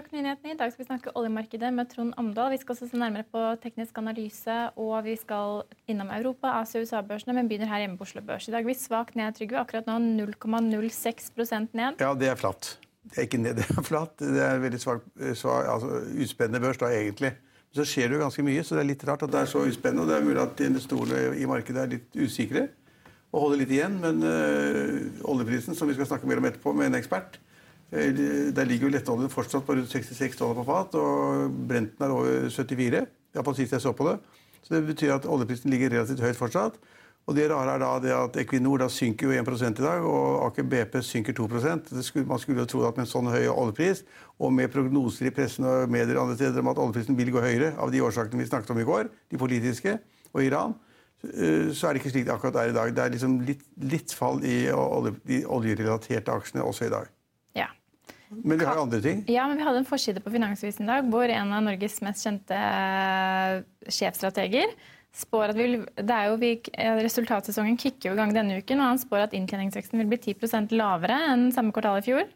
Økonominyhetene. I dag skal vi snakke oljemarkedet med Trond Amdal. Vi skal også se nærmere på teknisk analyse, og vi skal innom Europa, Asia og USA-børsene, men begynner her hjemme på Oslo Børs. I dag er vi svakt ned, Trygve. Akkurat nå 0,06% ned. Ja, det er flatt. Det er ikke ned, det er flatt. Det er veldig svak, svak, altså, uspennende børs da, egentlig. Så skjer det jo ganske mye, så det er litt rart at det er så uspennende. Og det er mulig at investorene i markedet er litt usikre og holder litt igjen. Men øh, oljeprisen, som vi skal snakke mer om etterpå med en ekspert, der ligger jo lettoljen fortsatt på rundt 66 dollar på fat, og Brenten er over 74. Iallfall sist jeg så på det. Så det betyr at oljeprisen ligger relativt høyt fortsatt. Og det rare er da det at Equinor da synker jo 1 i dag, og Aker BP synker 2 skulle, Man skulle jo tro at med en sånn høy oljepris, og med prognoser i pressen og medier andre steder om at oljeprisen vil gå høyere av de årsakene vi snakket om i går, de politiske, og Iran, så er det ikke slik det akkurat er i dag. Det er liksom litt, litt fall i olje, de oljerelaterte aksjene også i dag. Men vi har jo andre ting. Ja, men vi hadde en forside på Finansavisen i dag hvor en av Norges mest kjente eh, sjefstrateger spår at vi, det er jo vi, Resultatsesongen kicker jo i gang denne uken, og han spår at inntjeningsveksten vil bli 10% lavere enn samme kvartal i fjor.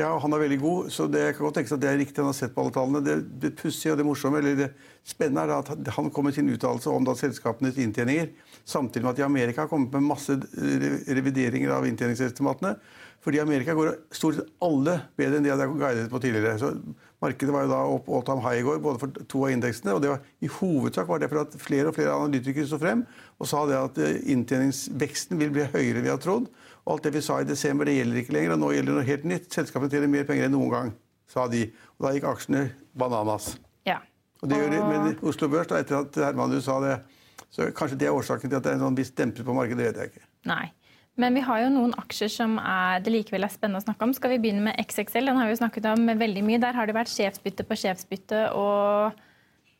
Ja, Han er veldig god, så det kan godt tenkes at det er riktig. Han har sett på alle tallene. Det, det pussige og det morsomme, eller det spennende er at han kom med sin uttalelse om da selskapenes inntjeninger, samtidig med at i Amerika har kommet med masse revideringer av inntjeningsestimatene. Fordi i Amerika går stort sett alle bedre enn de hadde guidet på tidligere. Så Markedet var jo da opp all time high i går, både for to av indeksene. og det var, I hovedsak var det for at flere og flere analytikere sto frem og sa det at inntjeningsveksten vil bli høyere enn vi har trodd. Og alt det vi sa i desember, det gjelder ikke lenger. og Nå gjelder det noe helt nytt. Selskapene tjener mer penger enn noen gang, sa de. Og da gikk aksjene bananas. Ja. Og det gjør det, Men Oslo Børs, da, etter at Hermanus sa det, så kanskje det er årsaken til at det er en sånn viss demper på markedet, det vet jeg ikke. Nei. Men vi har jo noen aksjer som er, det likevel er spennende å snakke om. Skal vi begynne med XXL? Den har vi jo snakket om veldig mye. Der har det vært sjefsbytte på sjefsbytte og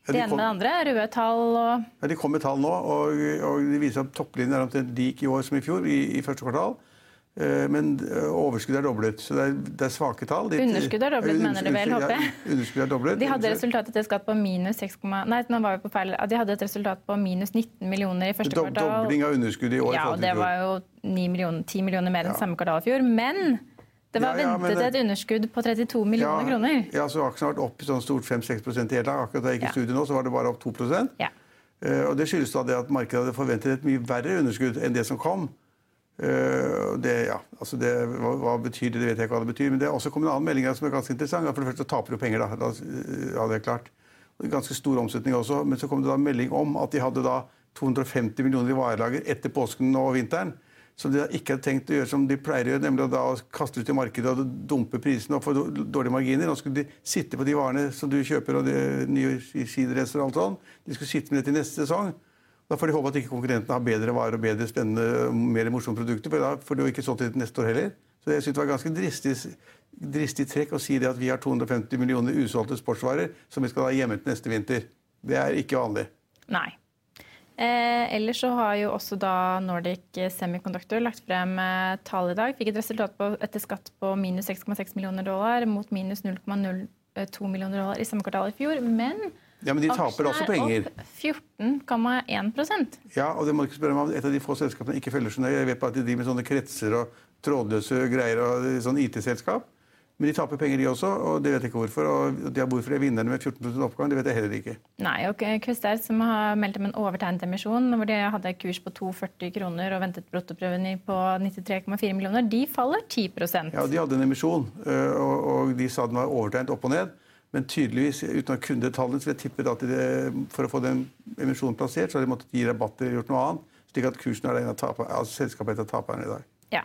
det ja, de ene med det andre. Røde tall og Ja, De kom med tall nå, og, og de viser at topplinjen er omtrent lik i år som i fjor, i, i første kvartal. Eh, men eh, overskuddet er doblet, så det er, det er svake tall. De, underskuddet er doblet, mener du vel, håper jeg? Underskuddet er doblet. De hadde resultatet til skatt på minus 6, nei, nå var vi på feil. De hadde et resultat på minus 19 millioner i første kvartal. Dobling av underskuddet i år. Ja, og det var jo millioner, 10 millioner mer enn ja. samme kvartal i fjor. Men det var ja, ja, ventet et underskudd på 32 millioner ja, kroner. Ja, så aksjen har vært opp sånn stort 5-6 i hele dag. Akkurat da jeg gikk i studio nå, så var det bare opp 2 ja. Uh, og Det skyldes da det at markedet hadde forventet et mye verre underskudd enn det som kom. Uh, det, ja, altså det, hva, hva, betyr det? Det vet jeg ikke hva det betyr. Men det er også kommet en annen melding som er ganske interessant. For det første taper du penger, da. da ja, det er klart. Ganske stor omsetning også. Men så kom det da melding om at de hadde da 250 millioner i varelager etter påsken og vinteren. Som de ikke hadde tenkt å gjøre som de pleier å gjøre, nemlig å da kaste ut i markedet og dumpe prisene og få dårlige marginer. Nå skulle de sitte på de varene som du kjøper og de nye skidresser og alt sånt. De skulle sitte med det til neste sesong. Da får de håpe at ikke konkurrentene har bedre varer og bedre spennende, mer morsomme produkter. For da får de jo ikke solgt det neste år heller. Så jeg synes det var ganske dristig, dristig trekk å si det at vi har 250 millioner usolgte sportsvarer som vi skal ha hjemme til neste vinter. Det er ikke vanlig. Nei. Eh, ellers så har jo også da Nordic Semiconductor lagt frem eh, tall i dag. Fikk et resultat på, etter skatt på minus 6,6 millioner dollar mot minus 0,02 millioner dollar i samme kvartal i fjor. Men ja, Men de taper også penger. Aksjen er opp 14,1% Ja, og det må du ikke spørre meg om. Et av de få selskapene ikke følger så nøye. Jeg vet bare at de driver med sånne kretser og trådløse greier og sånn IT-selskap. Men de taper penger, de også, og det vet jeg ikke hvorfor. Og de har hvorfor er vinnerne med 14% oppgang, det vet jeg heller ikke. Nei, og Kvester, som har meldt om en overtegnet emisjon, hvor de hadde kurs på 2,40 kroner og ventet bruttoprøven på 93,4 millioner, de faller 10% Ja, de hadde en emisjon, og de sa den var overtegnet opp og ned. Men tydeligvis, uten å kunne detaljene, så jeg tippet at de, for å få den emisjonen plassert, så har de måttet gi rabatter eller gjort noe annet. Slik at kursen er en av taperne, altså selskapet et av taperne i dag. Ja.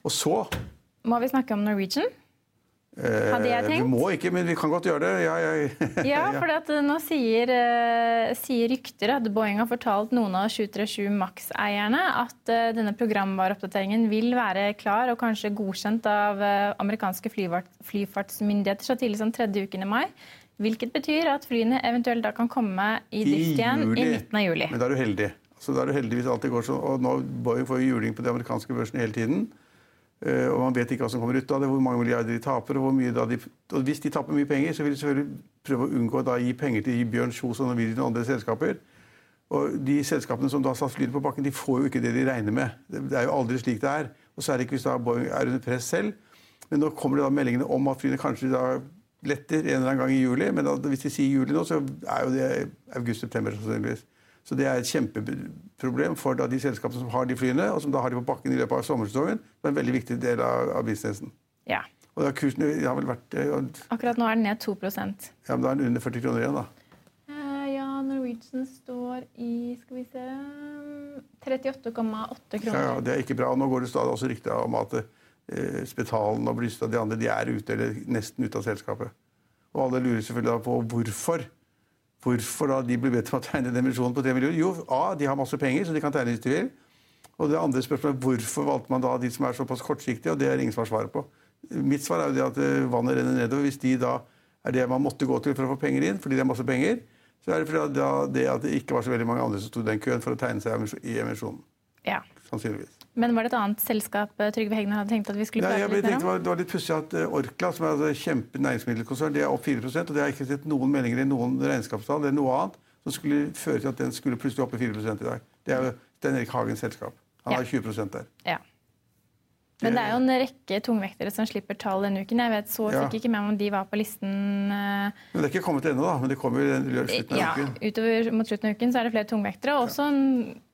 Og så Må vi snakke om Norwegian? Hadde jeg tenkt. Vi må ikke, men vi kan godt gjøre det. Ja, ja, ja for nå sier, uh, sier, rykter at Boeing har fortalt noen av 737 Max-eierne at denne programvareoppdateringen vil være klar og kanskje godkjent av amerikanske flyfartsmyndigheter så tidlig som tredje uken i mai. Hvilket betyr at flyene eventuelt da kan komme i drift igjen i, i midten av juli. Men da er du heldig. Så da er du heldig hvis alt går sånn. Og nå Boeing får juling på de amerikanske børsene hele tiden. Uh, og man vet ikke hva som kommer ut av det, hvor mange milliarder de taper. Og, de, og hvis de taper mye penger, så vil de selvfølgelig prøve å unngå å gi penger til Bjørn Kjos og Norwegian og andre selskaper. Og de selskapene som da satt flyet på bakken, de får jo ikke det de regner med. Det er jo aldri slik det er. Og så er det ikke hvis da Boeing er under press selv. Men nå kommer det da meldingene om at flyene kanskje da letter en eller annen gang i juli. Men da, hvis de sier juli nå, så er jo det august-september sannsynligvis. Så det er et kjempeproblem for de selskapene som har de flyene, og som da har de på bakken i løpet av sommersesongen. Det er en veldig viktig del av, av businessen. Ja. Og da kursen har vel vært eh, Akkurat nå er den ned 2% Ja, Men da er den under 40 kroner igjen, da. Uh, ja, Norwegian står i skal vi se 38,8 kroner. Ja, ja, Det er ikke bra. og Nå går det stadig også rykter om at uh, Spetalen og Blystad og de andre de er ute, eller nesten ute av selskapet. Og alle lurer selvfølgelig på hvorfor. Hvorfor da de blir bedt om å tegne den emisjonen på 3 millioner? Jo, A, de har masse penger, så de kan tegne hvis de vil. Og det andre spørsmålet er hvorfor valgte man da de som er såpass kortsiktige? Og det er ingen som har svaret på. Mitt svar er jo det at eh, vannet renner nedover. Hvis de da er det man måtte gå til for å få penger inn, fordi de har masse penger, så er det fordi det at det ikke var så veldig mange andre som sto i den køen for å tegne seg i emisjonen. Ja. Sannsynligvis. Men var det et annet selskap eh, Trygve Hegnar hadde tenkt at vi skulle prate litt mer om? Det var litt pussig at eh, Orkla, som er et kjempe næringsmiddelkonsern, det er opp 4 og det har ikke sett noen meldinger i noen regnskapstall eller noe annet som skulle føre til at den skulle plutselig opp i 4 i dag. Det er jo Stein Erik Hagens selskap. Han har 20 der. Ja. Men det er jo en rekke tungvektere som slipper tall denne uken. Jeg vet så fikk ikke med om de var på listen. Men Det er ikke kommet ennå, da. Men det kommer i slutten av ja, uken. Utover mot slutten av uken så er det flere tungvektere. Også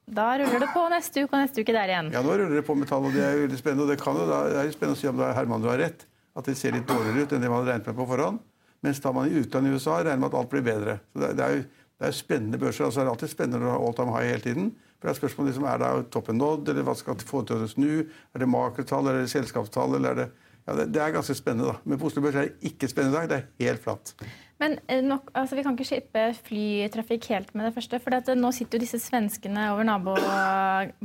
da ruller det på neste uke og neste uke der igjen. Ja, nå ruller det på med tall, og det er veldig spennende. Og det, kan jo, det er jo spennende å si om det er Herman du har rett. At det ser litt dårligere ut enn det man hadde regnet med på forhånd. Mens da man i utlandet i USA regner med at alt blir bedre. Så det, det er jo det er spennende børser. altså Det er alltid spennende du har all time high hele tiden. For det er spørsmålet liksom, Er det toppen nådd, eller hva skal få til å snu? Er det makrotall, eller selskapstall, eller er det ja, det, det, er ganske spennende, da. Men på Oslo Børs er det ikke spennende i dag. Det er helt flatt. Men eh, nok, altså, Vi kan ikke skippe flytrafikk helt med det første. for Nå sitter jo disse svenskene over nabo,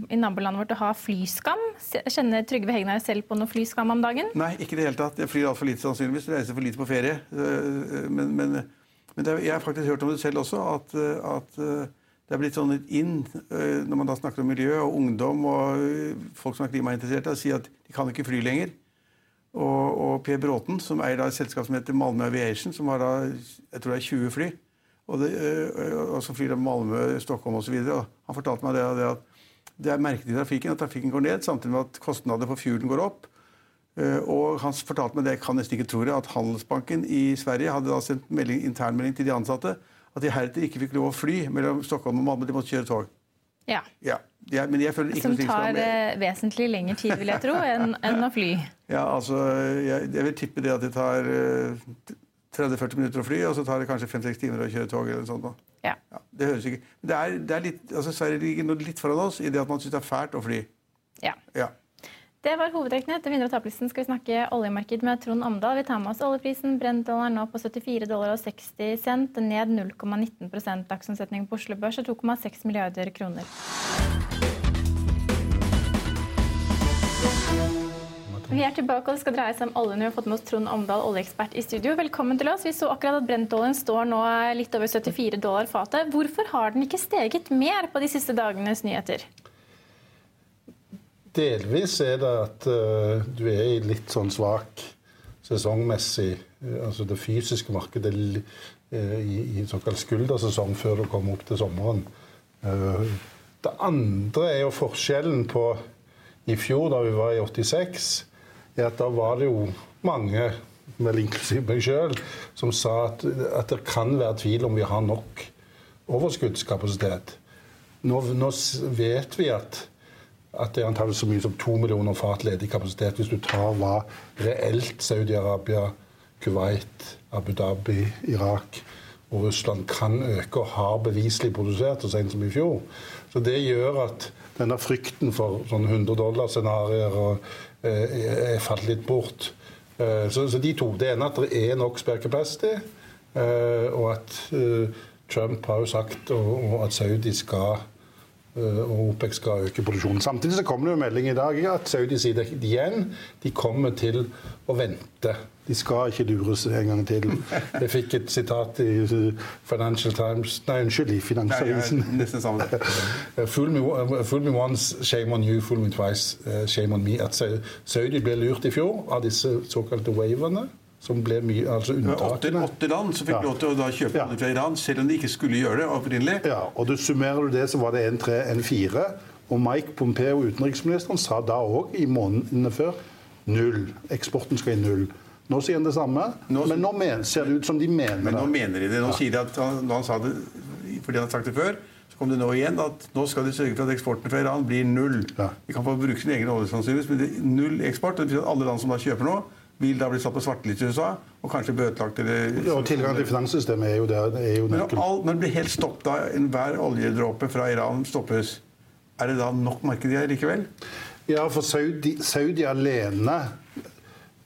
i nabolandet vårt og har flyskam. Kjenner Trygve Hegnar selv på noe flyskam om dagen? Nei, ikke i det hele tatt. Jeg flyr altfor lite sannsynligvis. Reiser for lite på ferie. Eh, men, men, men det, jeg har faktisk hørt om det selv også, at, at det er blitt sånn inn når man da snakker om miljø og ungdom og folk som er klimainteresserte, å si at de kan ikke fly lenger. Og, og Per Bråten, som eier et selskap som heter Malmö Aviation, som har da, jeg tror det er 20 fly, og, det, og som flyr Malmö, Stockholm osv. Han fortalte meg det, det at det er merket i trafikken at trafikken går ned, samtidig med at kostnader for fuelen går opp. Og han fortalte meg det jeg kan nesten ikke tro det, at Handelsbanken i Sverige hadde da sendt melding, internmelding til de ansatte at de heretter ikke fikk lov å fly mellom Stockholm og Malmö. De måtte kjøre tog. Ja. ja. Jeg, men jeg føler ikke Som tar eh, vesentlig lengre tid, vil jeg tro, enn, en å fly. Ja, altså, jeg, jeg, vil tippe det at det tar eh, 30-40 minutter å fly, og så tar det kanskje 5-6 timer å kjøre tog. eller sånt. Ja. ja. det høres ikke det er, det er litt, altså Sverige ligger litt foran oss i det at man syns det er fælt å fly. Ja. ja. Det var hovedtrekkene. Etter vinner- og taperlisten skal vi snakke oljemarked med Trond Omdal. Vi tar med oss oljeprisen. Brenndollaren nå på 74 dollar og 60 cent, ned 0,19% Dagsomsetning på Oslo Børs er 2,6 milliarder kroner. Vi er tilbake, og det skal dreie seg om oljen. Vi har fått med oss Trond Omdal, oljeekspert i studio. Velkommen til oss. Vi så akkurat at Brentoljen står nå litt over 74 dollar fatet. Hvorfor har den ikke steget mer på de siste dagenes nyheter? Delvis er det at uh, du er i litt sånn svak sesongmessig Altså det fysiske markedet uh, i, i såkalt skuldersesong før du kommer opp til sommeren. Det andre er jo forskjellen på i fjor, da vi var i 86 er at da var det jo mange, vel inklusiv meg sjøl, som sa at, at, det kan være tvil om vi har nok overskuddskapasitet. Nå, nå vet vi at, at det er antakelig så mye som to millioner fat ledig kapasitet hvis du tar hva reelt Saudi-Arabia, Kuwait, Abu Dhabi, Irak og Russland kan øke og har beviselig produsert så sent som i fjor. Så det gjør at denne frykten for sånn 100 dollar-scenarioer eh, er falt litt bort. Eh, så, de to. Det ene at det er nok spare eh, og at Trump har jo sagt at Saudi skal og OPEC skal øke produksjonen. Samtidig så kommer det jo melding i dag at Saudi sier igjen de kommer til å vente de skal ikke lures en gang til. Jeg fikk et sitat i Financial Times Nei, unnskyld, i Finansavisen. Fool, me, fool me once, shame on you. Fool me twice, shame on me. At Saudi ble lurt i fjor av disse såkalte waverne. Som ble mye, altså unntakene. Åtte land som fikk ja. lov til å da kjøpe ja. fra Iran, selv om de ikke skulle gjøre det opprinnelig. Ja, og du Summerer du det, så var det en tre, en fire. Og Mike Pompeo, utenriksministeren, sa da òg, i månedene før, null. Eksporten skal i null. Nå sier han det samme, nå, men nå mener, ser det ut som de mener Men nå mener de det. Nå ja. sier de at når han sa det fordi han har sagt det før, så kom det nå igjen at nå skal de sørge for at eksporten fra Iran blir null. Ja. De kan få bruke sin egen olje, sannsynligvis, men det er null eksport. Det betyr at alle land som da kjøper nå, vil da bli satt på svarteliste i USA og kanskje bøtelagt eller ja, og Tilgang til finanssystemet er jo der. Er jo men all, når det blir helt stopp da enhver oljedråpe fra Iran stoppes, er det da nok marked igjen likevel? Ja, for Saudi, Saudi alene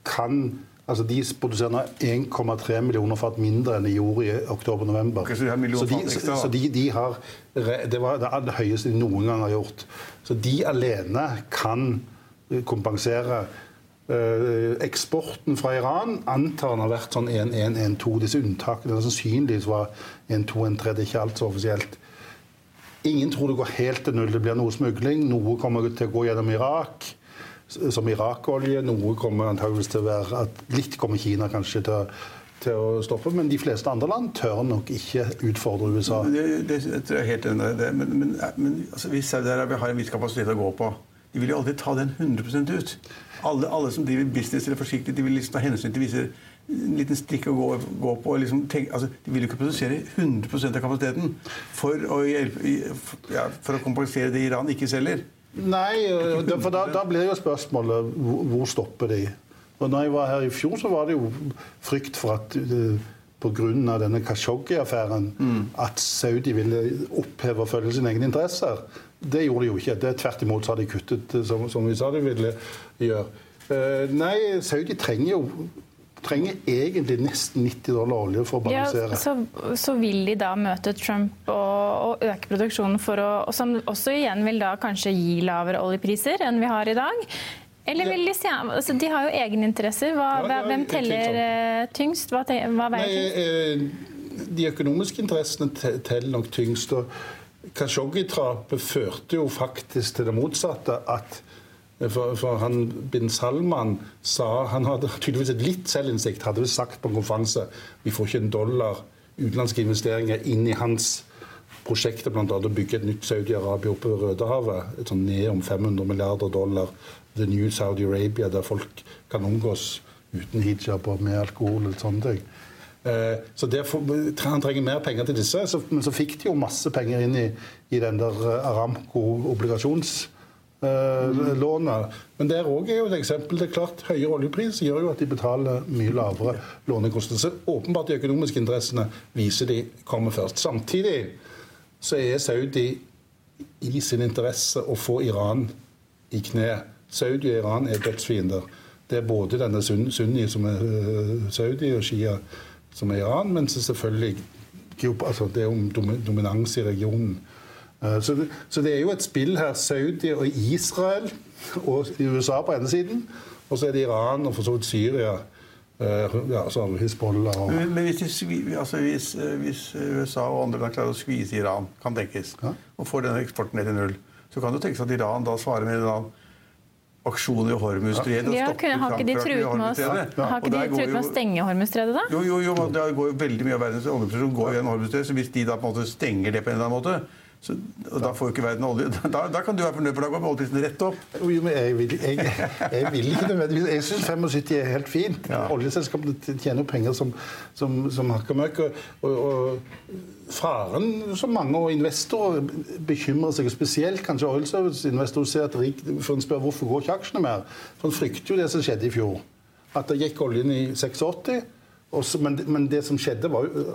kan Altså De produserer nå 1,3 millioner fat mindre enn de gjorde i oktober-november. Okay, så de, så så de, de har, det var det aller høyeste de noen gang har gjort. Så de alene kan kompensere. Uh, eksporten fra Iran antar han har vært sånn 1-1-1-2. Disse unntakene sannsynligvis var 1-2-1-3. Det er ikke alt så offisielt. Ingen tror det går helt til null. Det blir noe smugling. Noe kommer til å gå gjennom Irak som Irak-olje. Noe kommer antageligvis til å være at Litt kommer Kina kanskje til å, til å stoppe, men de fleste andre land tør nok ikke utfordre USA. Det, det, det tror jeg helt enig i. Men, men, men altså, hvis Saudi-Arabia har en viss kapasitet å gå på De vil jo aldri ta den 100% ut. Alle, alle, som driver business eller forsiktig, de vil liksom ta hensyn til visse en liten strikk å gå, gå på. Liksom tenke, altså, de vil jo ikke produsere 100% av kapasiteten for å, hjelpe, ja, for å kompensere det Iran ikke selger. Nei, for da, da blir jo spørsmålet hvor stopper de? Og når jeg var her i fjor, så var det jo frykt for at uh, pga. denne Khashoggi-affæren mm. at Saudi ville oppheve og følge sine egne interesser. Det gjorde de jo ikke. Det Tvert imot så har de kuttet, som, som vi sa de ville gjøre. Uh, nei, Saudi trenger jo trenger egentlig nesten 90 dollar olje for å balansere. Ja, så, så, vil de da møte Trump og, og øke produksjonen, for å, som også igjen vil da kanskje gi lavere oljepriser enn vi har i dag? Eller vil de si altså, De har jo egeninteresser. Hva, ja, ja, hvem teller eh, tyngst? Hva, hva veier tyngst? Eh, de økonomiske interessene teller nok tyngst. og Khashoggi-drapet førte jo faktisk til det motsatte. at for, for, han bin Salman sa Han hadde tydeligvis et litt selvinnsikt. Hadde sagt på en konferanse vi får ikke en dollar utenlandske investeringer inn i hans prosjekter, bl.a. å bygge et nytt Saudi-Arabia oppe ved Rødehavet. Et sånn ned om 500 milliarder dollar. The New Saudi Arabia, der folk kan omgås uten hijab og med alkohol og sånne ting. Eh, så derfor, Han trenger mer penger til disse, men så fikk de jo masse penger inn i, i den der eh, Aramco-obligasjons eh. Men der òg er jo et eksempel. det er klart Høyere oljepris gjør jo at de betaler mye lavere lånekostnader. Så åpenbart de økonomiske interessene viser de kommer først. Samtidig så er Saudi i sin interesse å få Iran i kne. Saudi og Iran er dødsfiender. Det er både denne sunni, som er Saudi, og Shia, som er Iran, men så selvfølgelig altså, det er om dominans i regionen. Eh, så det, så det, er jo et spill her. Saudi og Israel og USA på ene siden. Og så er det Iran og for så vidt Syria. Eh, ja, så Hizbollah og Men, men hvis, altså hvis, eh, hvis, USA og andre land klarer å skvise Iran, kan tenkes, ja? og får denne eksporten ned til null, så kan det tenkes at Iran da svarer med annen aksjon i Hormustredet. Ja, å, har ikke de truet med å stenge Hormustredet, da? Jo, jo, jo, det går jo veldig mye av verdens oljeproduksjon går gjennom Hormustredet. Så hvis de da på en måte stenger det på en eller annen måte, så, og da får jo ikke verden olje. Da, da, kan du være fornøyd, for da går oljeprisen rett opp. Jo, men jeg vil, jeg, jeg vil ikke nødvendigvis Jeg syns 75 er helt fint. Ja. Oljeselskapene tjener penger som, som, som hakker møkk. Og, og, faren som mange og investorer bekymrer seg, spesielt kanskje Oil Service-investorer, ser at rik, for en spør hvorfor går ikke aksjene mer. For en frykter jo det som skjedde i fjor. At det gikk oljen i 86. Også, men, men det som skjedde, var jo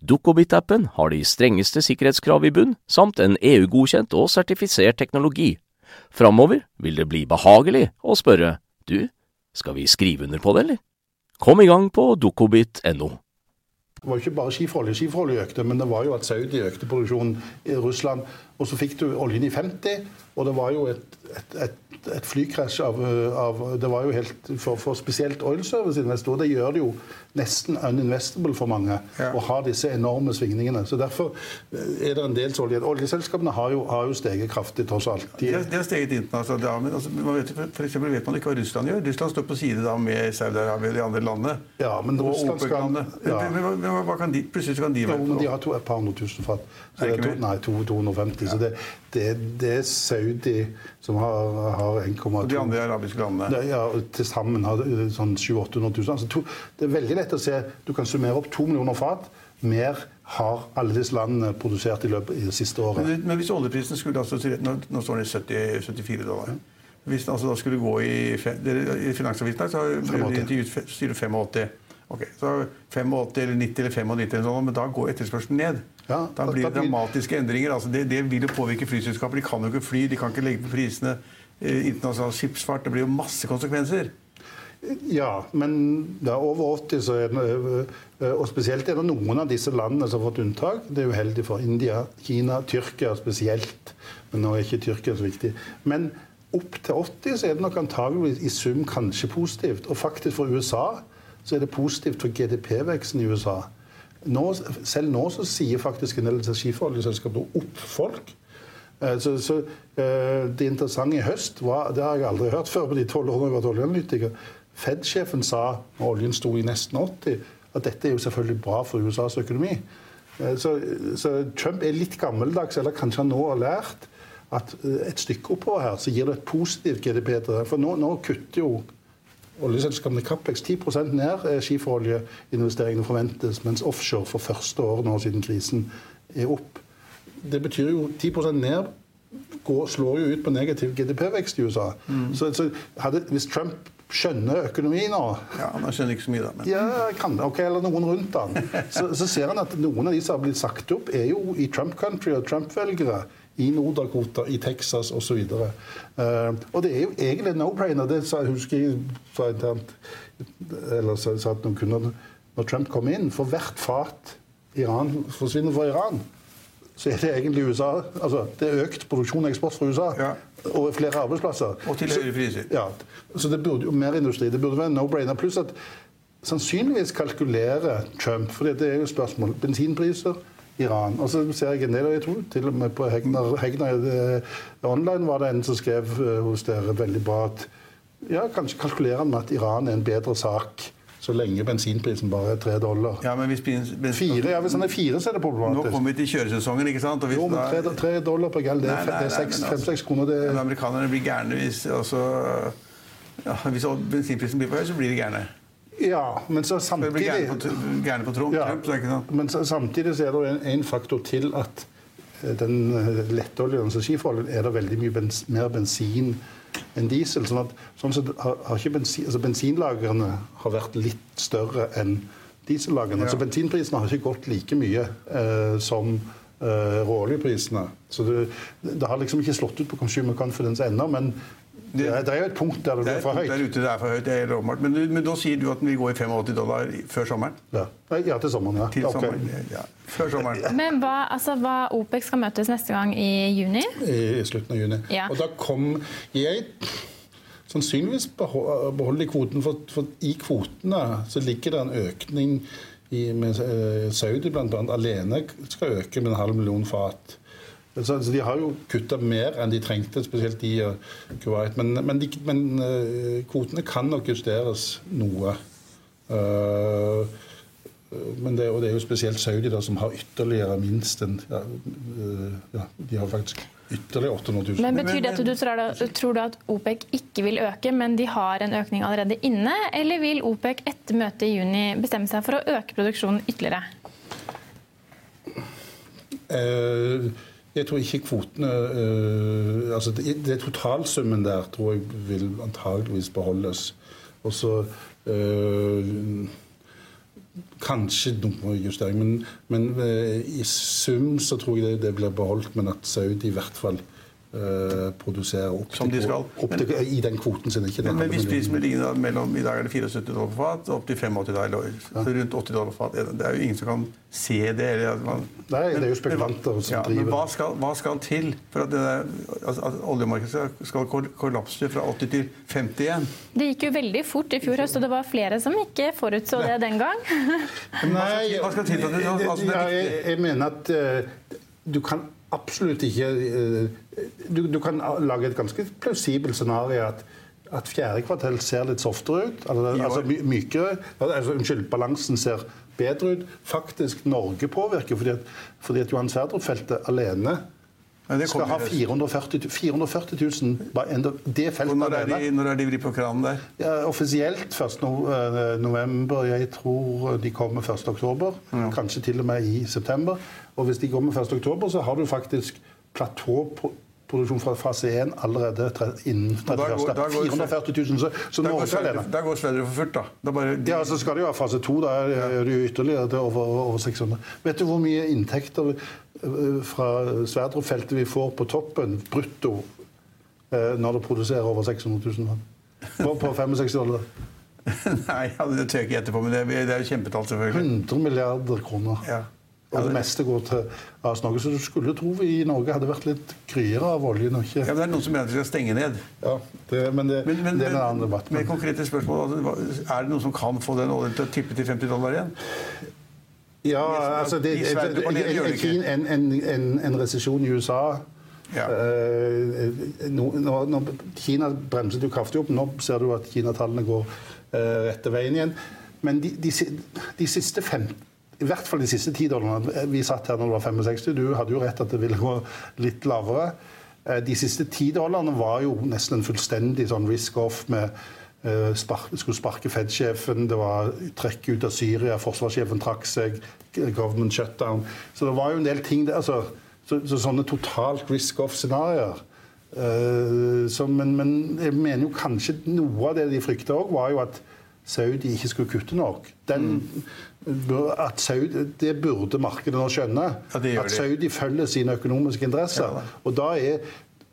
Dukkobit-appen har de strengeste sikkerhetskrav i bunn, samt en EU-godkjent og sertifisert teknologi. Framover vil det bli behagelig å spørre du, skal vi skrive under på det, eller? Kom i gang på dukkobit.no. Det var jo ikke bare skiferolje. Skiferolje økte, men det var jo at Saudi økte produksjonen i Russland. Og så fikk du oljen i 50, og det var jo et, et, et, et flykrasj av, av, Det var jo helt for, for spesielt oil service-investorer. Det gjør det jo nesten uninvestable for mange ja. å ha disse enorme svingningene. Så Derfor er det en del olje. Oljeselskapene har jo, har jo steget kraftig, tross alt. De, de, har steget internasjonalt, ja, men altså, man vet, for eksempel vet man ikke hva Russland gjør. Russland står på side da med Saudi-Arabia og de andre landene. Ja, men Russland skal... Ja. Men, men, men, hva kan de, plutselig kan de være jo, men De har to, et par hundre tusen fat. Det nei, 250. Ja. Så det, det, det, er Saudi som har, har 1,2 de andre arabiske landene? Det, ja, Til sammen har sånn 700 000-800 000. Altså, to, det er veldig lett å se Du kan summere opp to millioner fat. Mer har alle disse landene produsert i løpet av det siste året. Men, men hvis oljeprisen skulle altså, nå, nå står den i 70, 74 dollar. Hvis den altså da skulle gå i, i Finansavisen her, så ble det intervjuet 85. Ok, så 85 eller 90 eller 95, eller sånn, men da går etterspørselen ned. Ja, da blir det dramatiske endringer. Altså det, det, vil jo påvirke flyselskaper. De kan jo ikke fly, de kan ikke legge på prisene. Eh, internasjonal skipsfart. Det blir jo masse konsekvenser. Ja, men det er over 80, så er det, eh, og spesielt er det noen av disse landene som har fått unntak. Det er uheldig for India, Kina, Tyrkia spesielt. Men nå er ikke Tyrkia så viktig. Men opp til 80 så er det nok antageligvis i sum kanskje positivt. Og faktisk for USA så er det positivt for GDP-veksten i USA. Nå, selv nå så sier faktisk en del skiferoljeselskaper opp folk. Eh, så, så, eh, Det interessante i høst var, det har jeg aldri hørt før på de tolv årene jeg har vært oljeanalytiker, Fed-sjefen sa når oljen sto i nesten 80, at dette er jo selvfølgelig bra for USAs økonomi. Eh, så, så Trump er litt gammeldags, eller kanskje han nå har lært at et stykke oppover her så gir det et positivt GDP til det. For nå, nå kutter jo oljeselskapene Capex 10% ned skiferoljeinvesteringene forventes, mens offshore for første år nå siden krisen er opp. Det betyr jo 10% ned går, slår jo ut på negativ GDP-vekst i USA. Mm. Så, så hadde, hvis Trump skjønner økonomi nå. Ja, Han skjønner ikke så mye, da. Men... Ja, kan det, ok, Eller noen rundt han. Så, så, ser han at noen av de som har blitt sagt opp, er jo i Trump country og Trump-velgere. I Nord-Dakota, i Texas osv. Uh, eh, og det er jo egentlig no-brainer. Det sa, husker jeg sa internt eller sa, sa at noen kunder når Trump kom inn. For hvert fat Iran forsvinner fra Iran, så er det egentlig USA. Altså, det er økt produksjon og eksport fra USA. Ja. Og flere arbeidsplasser. Og til høyere priser. Ja, så det burde jo mer industri. Det burde være no-brainer. Pluss at sannsynligvis kalkulerer Trump, for det er jo spørsmål Bensinpriser, Iran. Og så ser jeg en del, av de to. til og med på Hegnar, Hegnar det, Online var det en som skrev eh, hos dere veldig bra at ja, kanskje kalkulerer han med at Iran er en bedre sak så lenge bensinprisen bare er tre dollar. Ja, men hvis, bensin, fire, ja, hvis han er fire, så er det problematisk. Nå kommer vi til kjøresesongen, ikke sant? jo, men tre, tre, dollar per gall, det er fem-seks kroner. Det... Men amerikanerne blir gærne hvis altså, ja, Hvis bensinprisen blir for høy, så blir de gærne. Ja, men så samtidig Gærne på, gærne på Trump, ja, Trump, ikke sant? Men så, samtidig så er det en, en faktor til at eh, den eh, lettoljen, altså er det veldig mye bens, mer bensin enn diesel. sånn at sånn så har, har ikke bensin, altså Bensinlagrene har vært litt større enn diesellagrene. Ja. Så bensinprisene har ikke gått like mye eh, som eh, råoljeprisene. Så det, det har liksom ikke slått ut på consumer confidence ennå, men det, er- det er jo et punkt der det Det blir er for der høyt. ute det er for høyt. det er åpenbart. Men, men nå sier du at den vil gå i 85 dollar før sommeren? Ja. ja, til sommeren, ja. Til sommeren sommeren, ja. Før sommeren. Men hva, altså, hva OPEC skal møtes neste gang i juni? I, i slutten av juni. Ja. Og da kom jeg sannsynligvis beholder beholde i kvoten, for, for i kvotene så ligger det en økning i, med eh, Saudi bl.a. alene skal øke med en halv million fat. Så, så De har jo kutta mer enn de trengte, spesielt i og Kuwait. Men, men, de, men eh, kvotene kan nok justeres noe. Uh, men det, og det er jo spesielt Saudi da, som har ytterligere minst en ja, eh, ja, De har faktisk ytterligere 800 000. Men Betyr det at du tror, da- tror du at OPEC ikke vil øke, men de har en økning allerede inne? Eller vil OPEC etter møtet i juni bestemme seg for å øke produksjonen ytterligere? Eh, jeg tror ikke kvotene eh, altså det, det Totalsummen der tror jeg vil antageligvis beholdes. Og så eh, Kanskje noe justering, men, men eh, i sum så tror jeg det, det blir beholdt, men at Saudi i hvert fall eh, produserer opp, Som de til, skal. opp til, i den kvoten sin. Ikke men, Men hvis prisen blir liggende mellom i dag er det 74 dollar på fat, opp til 85 dollar, så rundt 80 dollar på fat. Det er jo ingen som kan se det. Eller at man, Nei, det er jo Men- spekulanter som ja, driver Men hva skal, hva skal til for at, det der, altså, at oljemarkedet skal, skal kollapse fra 80 til 50 igjen? Det gikk jo veldig fort i fjor høst, og det var flere som ikke forutså det den gang. Nei, hva skal til for at det- altså, det er ja, jeg, jeg mener at uh, du kan absolutt ikke eh, du, du kan lage et ganske plausibelt scenario at at fjerde kvartal ser litt softere ut. Altså, altså my- mykere. Altså, unnskyld, balansen ser bedre ut. Faktisk Norge påvirker, fordi at, fordi at Johan Sverdrup-feltet alene skal ha i høst. 440, 440 000 bare enda- Det feltet når er, de, når er de vri på kranen der? Ja, offisielt 1. Eh, november. Jeg tror de kommer 1. oktober. Kanskje til og med i september. Og hvis de kommer 1. oktober, så har du faktisk platåproduksjon fra fase 1 allerede innen 31. går- da går- 440 000. Så, så Da går. Sverdrup- da går for fullt, da. da bare, de, Ja, så skal det jo ha fase 2. Da er det jo ytterligere til over, over 600. Vet du hvor mye inntekter fra Sverdrup-feltet vi får på toppen, brutto, eh, når det produserer over 600 000 tonn? På, på 65 dollar. Nei, det tør jeg ikke gjette på, men det, det er jo kjempetall, selvfølgelig. 100 milliarder kroner. Ja. Og det meste går til AS Norge. Så du skulle tro vi i Norge hadde vært litt kryere av oljen og ikke Ja, men det er noen som mener at vi skal stenge ned. Ja, det, men, det, Men, men, det er en annen debatt. med konkrete spørsmål, altså, Er det noen som kan få den oljen til å tippe til 50 dollar igjen? Ja, altså det, en, en, en, en resesjon i USA Ja. eh, nå, nå, nå, Kina bremset jo kraftig opp. Nå ser du at Kina-tallene går uh, rette veien igjen. Men de, de, de siste fem i hvert fall de siste ti dollarene. Vi satt her når det var 65. Du hadde jo rett at det ville gå litt lavere. Eh, De siste ti dollarene var jo nesten en fullstendig sånn risk-off med eh, spark, skulle sparke Fed-sjefen, det var trekk ut av Syria, forsvarssjefen trakk seg, government shutdown. Så det var jo en del ting der. Altså, så, så sånne totalt risk-off-scenarioer. Uh, men, men jeg mener jo kanskje noe av det de frykta òg, var jo at Saudi ikke skulle kutte nok. Den, at Saudi, det burde markedet nå skjønne. Ja, at. Saudi følger sine økonomiske interesser. Ja. Og da er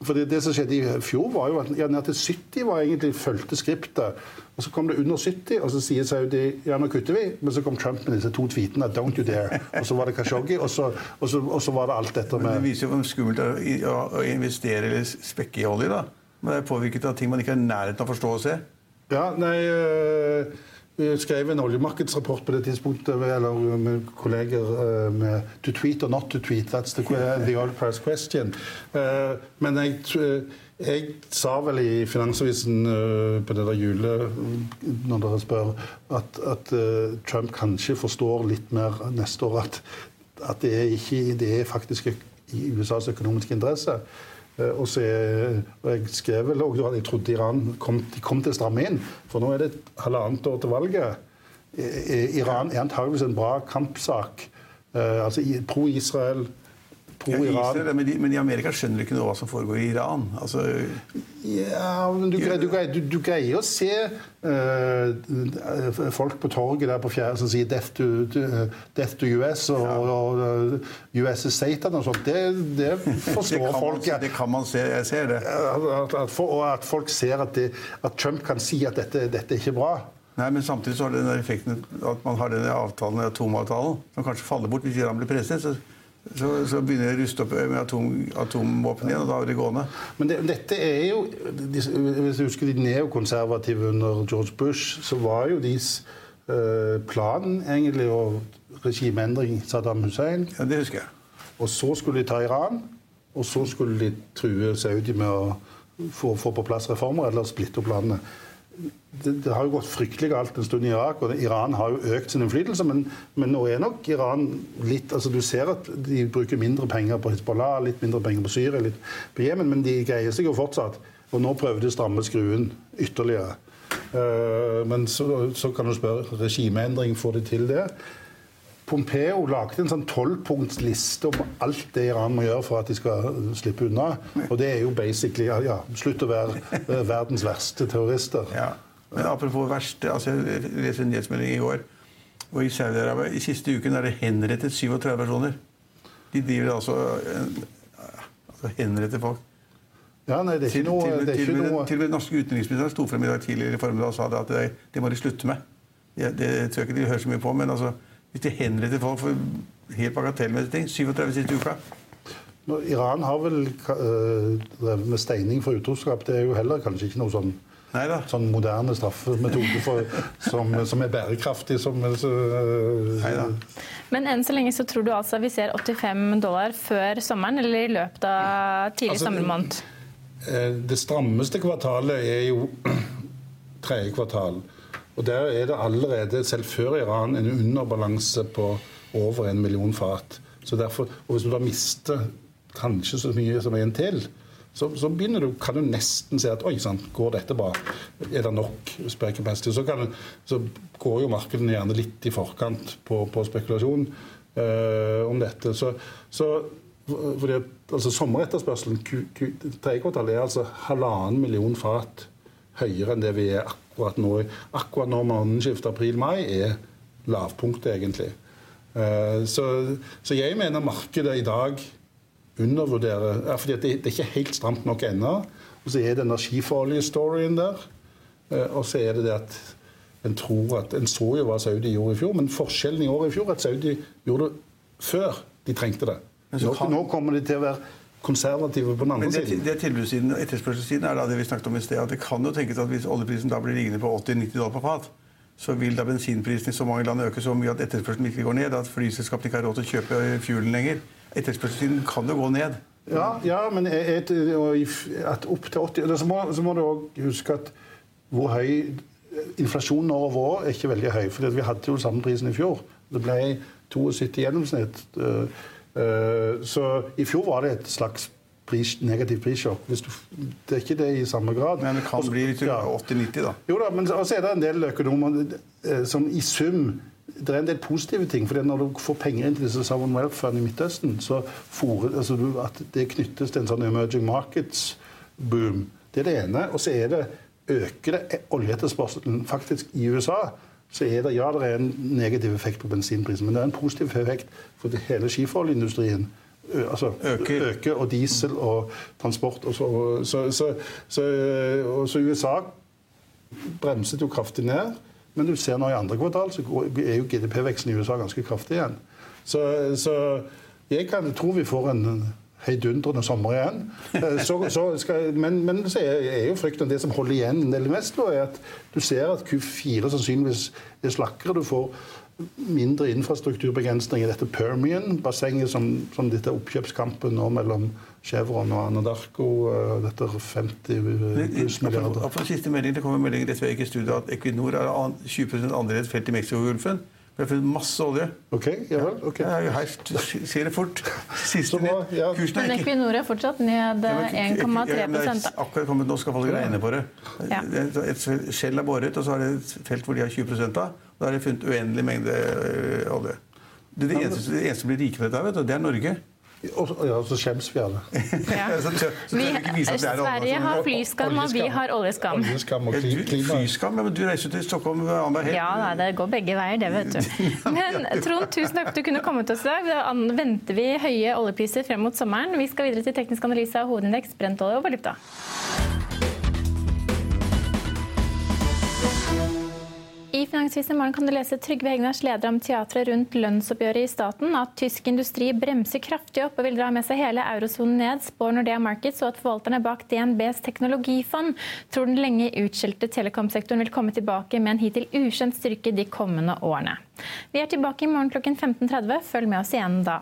for det, som skjedde i fjor, var jo at ja, ned til 70 var egentlig fulgte skriptet. Og så kom det under 70, og så sier Saudi ja, nå kutter vi. Men så kom Trump med disse to tweetene 'don't you dare'. Og så var det Khashoggi, og så, og så, og så var det alt dette med Men det viser jo hvor skummelt det er å, investere eller spekke i olje. da. Men det er påvirket av ting man ikke er i nærheten av å forstå og se. Ja, nei øh, skrev en oljemarkedsrapport på det tidspunktet, eller med kolleger med 'to tweet or not to tweet'. That's the, the oil price question. Eh, men jeg, jeg sa vel i Finansavisen på det der jule, når dere spør, at, at Trump kanskje forstår litt mer neste år at, at det, er ikke, det er faktisk i USAs økonomiske interesse. Eh, Og, så, og jeg skrev vel også at jeg trodde Iran kom, de kom til å stramme inn. For nå er det et halvannet år til valget. Iran er antageligvis en bra kampsak. Eh, altså pro-Israel, Ja, pro-Iran. Israel, men, de, men i Amerika skjønner de ikke noe hva som foregår i Iran. Altså, Ja, men du, greier- du, greier- du, du greier å se eh, folk på torget der på fjerde som sier 'death to, to, death to US' og, og, eh, 'US is Satan' og sånt. Det, det forstår det folk. Man, det kan man se. Jeg ser det. At, at, for, og at folk ser at, det, at Trump kan si at dette, dette er ikke bra. Nei, men Samtidig så har det den effekten at man har denne avtalen, atomavtalen, som kanskje faller bort hvis Iran blir presset. Så, så, begynner de å ruste opp med atom, atomvåpen igjen, og da er det gående. Men det, dette er jo Hvis du husker de neokonservative under George Bush, så var jo deres eh, plan egentlig å regimeendring Saddam Hussein. Ja, Det husker jeg. Og så skulle de ta Iran, og så skulle de true Saudi med å få, få på plass reformer eller splitte opp landet. Det, det har jo gått fryktelig galt en stund i Irak, og Iran har jo økt sin innflytelse. Men, men nå er nok Iran litt altså Du ser at de bruker mindre penger på Hizbollah, litt mindre penger på Syria, litt på Jemen, men de greier seg jo fortsatt. Og nå prøver de å stramme skruen ytterligere. Uh, men så, så kan du spørre regimeendring, får de til det? Pompeo lagde en sånn tolvpunktsliste om alt det Iran må gjøre for at de skal slippe unna. Og det er jo basically ja, slutt å være eh, verdens verste terrorister. Ja. Men apropos verste, altså jeg leste en nyhetsmelding i går. Og i Saudi-Arabia i siste uken er det henrettet 37 personer. De driver altså, altså henretter folk. Ja, nei, det er ikke noe, til, til, til, til og med norske utenriksministeren sto frem i dag tidligere i formiddag og sa det at det, det må de slutte med. Det, det tror jeg ikke de hører så mye på, men altså, hvis de henretter folk for helt bagatellmessige ting 37 siste uka Nå, Iran har vel eh, drevet med steining for utroskap. Det er jo heller kanskje ikke noe sånn, Neida. sånn moderne straffemetode for, som, som er bærekraftig. Som, så, eh, Neida. Men enn så lenge så tror du altså vi ser 85 dollar før sommeren, eller i løpet av tidlig Altså, sommermåned? Eh, Det strammeste kvartalet er jo tredje kvartal. Og der er det allerede, selv før Iran, en underbalanse på over en million fat. Så derfor, og hvis du da mister kanskje så mye som en til, så, så du, kan du nesten se at oi, sann, går dette bra? Er det nok spare? Så, så går jo markedene gjerne litt i forkant på, på spekulasjon eh, om dette. Så, så fordi at, altså Sommeretterspørselen tredje kvartal er altså halvannen million fat høyere enn det vi er akkurat nå. Akkurat når måneden skifter april-mai er lavpunktet, egentlig. Eh, Så, så jeg mener markedet i dag undervurderer fordi det, det er ikke helt stramt nok ennå. Og så er det energiforoljestoryen der. Eh, Og så er det det at en tror at En så jo hva Saudi gjorde i fjor, men forskjellen i år i fjor er at Saudi gjorde det før de trengte det. Nå, nå kommer de til å være konservative på den andre Men det, siden. det tilbudssiden og etterspørselssiden er da det vi snakket om i sted. at Det kan jo tenkes at hvis oljeprisen da blir liggende på 80-90 dollar på fat, så vil da bensinprisen i så mange land øke så mye at etterspørselen virkelig går ned. At flyselskapene ikke har råd til å kjøpe fuelen lenger. Etterspørselssiden kan jo gå ned. Ja, ja men et, at opp til 80 Så må, så må du òg huske at hvor høy Inflasjonen over år er ikke veldig høy. For vi hadde jo samme prisen i fjor. Det ble 72 gjennomsnitt. Eh, Så i fjor var det et slags pris, negativt prissjokk. Det er ikke det i samme grad. Men det kan Også- bli litt ja. 80-90, da. Jo da, men så er det en del økonomer eh, som i sum det er en del positive ting. for Når du får penger inn til disse Sovereign Wealth Fund i Midtøsten, så for, altså at det knyttes til en sånn emerging markets-boom. Det er det ene. Og så er det øker det oljeetterspørselen. Faktisk i USA så er det ja, det er en negativ effekt på bensinprisen, men det er en positiv effekt for hele skiferoljeindustrien. Altså, Øker. øker og diesel og transport og så, så, så, så, USA bremset jo kraftig ned. Men du ser nå i andre kvartal så er jo GDP-veksten i USA ganske kraftig igjen. Så, så jeg kan, tror vi får en heidundrende sommer igjen. Eh, Så, så skal, men, men så er, jo frykten det som holder igjen en del investorer, er at du ser at Q4 sannsynligvis er slakkere. Du får mindre infrastrukturbegrensninger i dette Permian-bassenget, som, som dette oppkjøpskampen nå mellom Chevron og Anadarko, eh, dette 50 pluss milliarder. Apropos siste melding, Det kommer en melding rett før jeg gikk i studio at Equinor har 20 andel i et felt i Mexicogolfen. Vi har funnet masse olje. Ok, ja vel. ok. Ja, her skjer det fort. Siste bra, ja. Kursen Men er ikke Equinor er fortsatt ned 1,3 ja, det er. Akkurat kommet, Nå skal folk regne på det. Ja. Et skjell er boret, og så er det et felt hvor de har 20 av. Da har de funnet uendelig mengde øh, olje. Det, det, eneste, det eneste som blir rike på dette, vet du, det er Norge. Og, ja, så skjems vi alle. Ja. Så så Vi, er. Sverige har flyskam, og vi har oljeskam. Oljeskam og du, klima. Flyskam, ja, men du reiser til Stockholm annenhver helg. Ja, da, det går begge veier, det, vet du. Men Trond, tusen takk for at du kunne komme til oss i dag. Da venter vi høye oljepriser frem mot sommeren. Vi skal videre til teknisk analyse av hovedindeks, brentolje og valuta. I Finansvisen morgen kan du lese Trygve Hegnars leder om teatret rundt lønnsoppgjøret i staten, at tysk industri bremser kraftig opp og vil dra med seg hele eurosonen ned, spår Nordea Markets, og at forvalterne bak DNBs teknologifond tror den lenge utskjelte telekomsektoren vil komme tilbake med en hittil ukjent styrke de kommende årene. Vi er tilbake i morgen klokken 15.30. Følg med oss igjen da.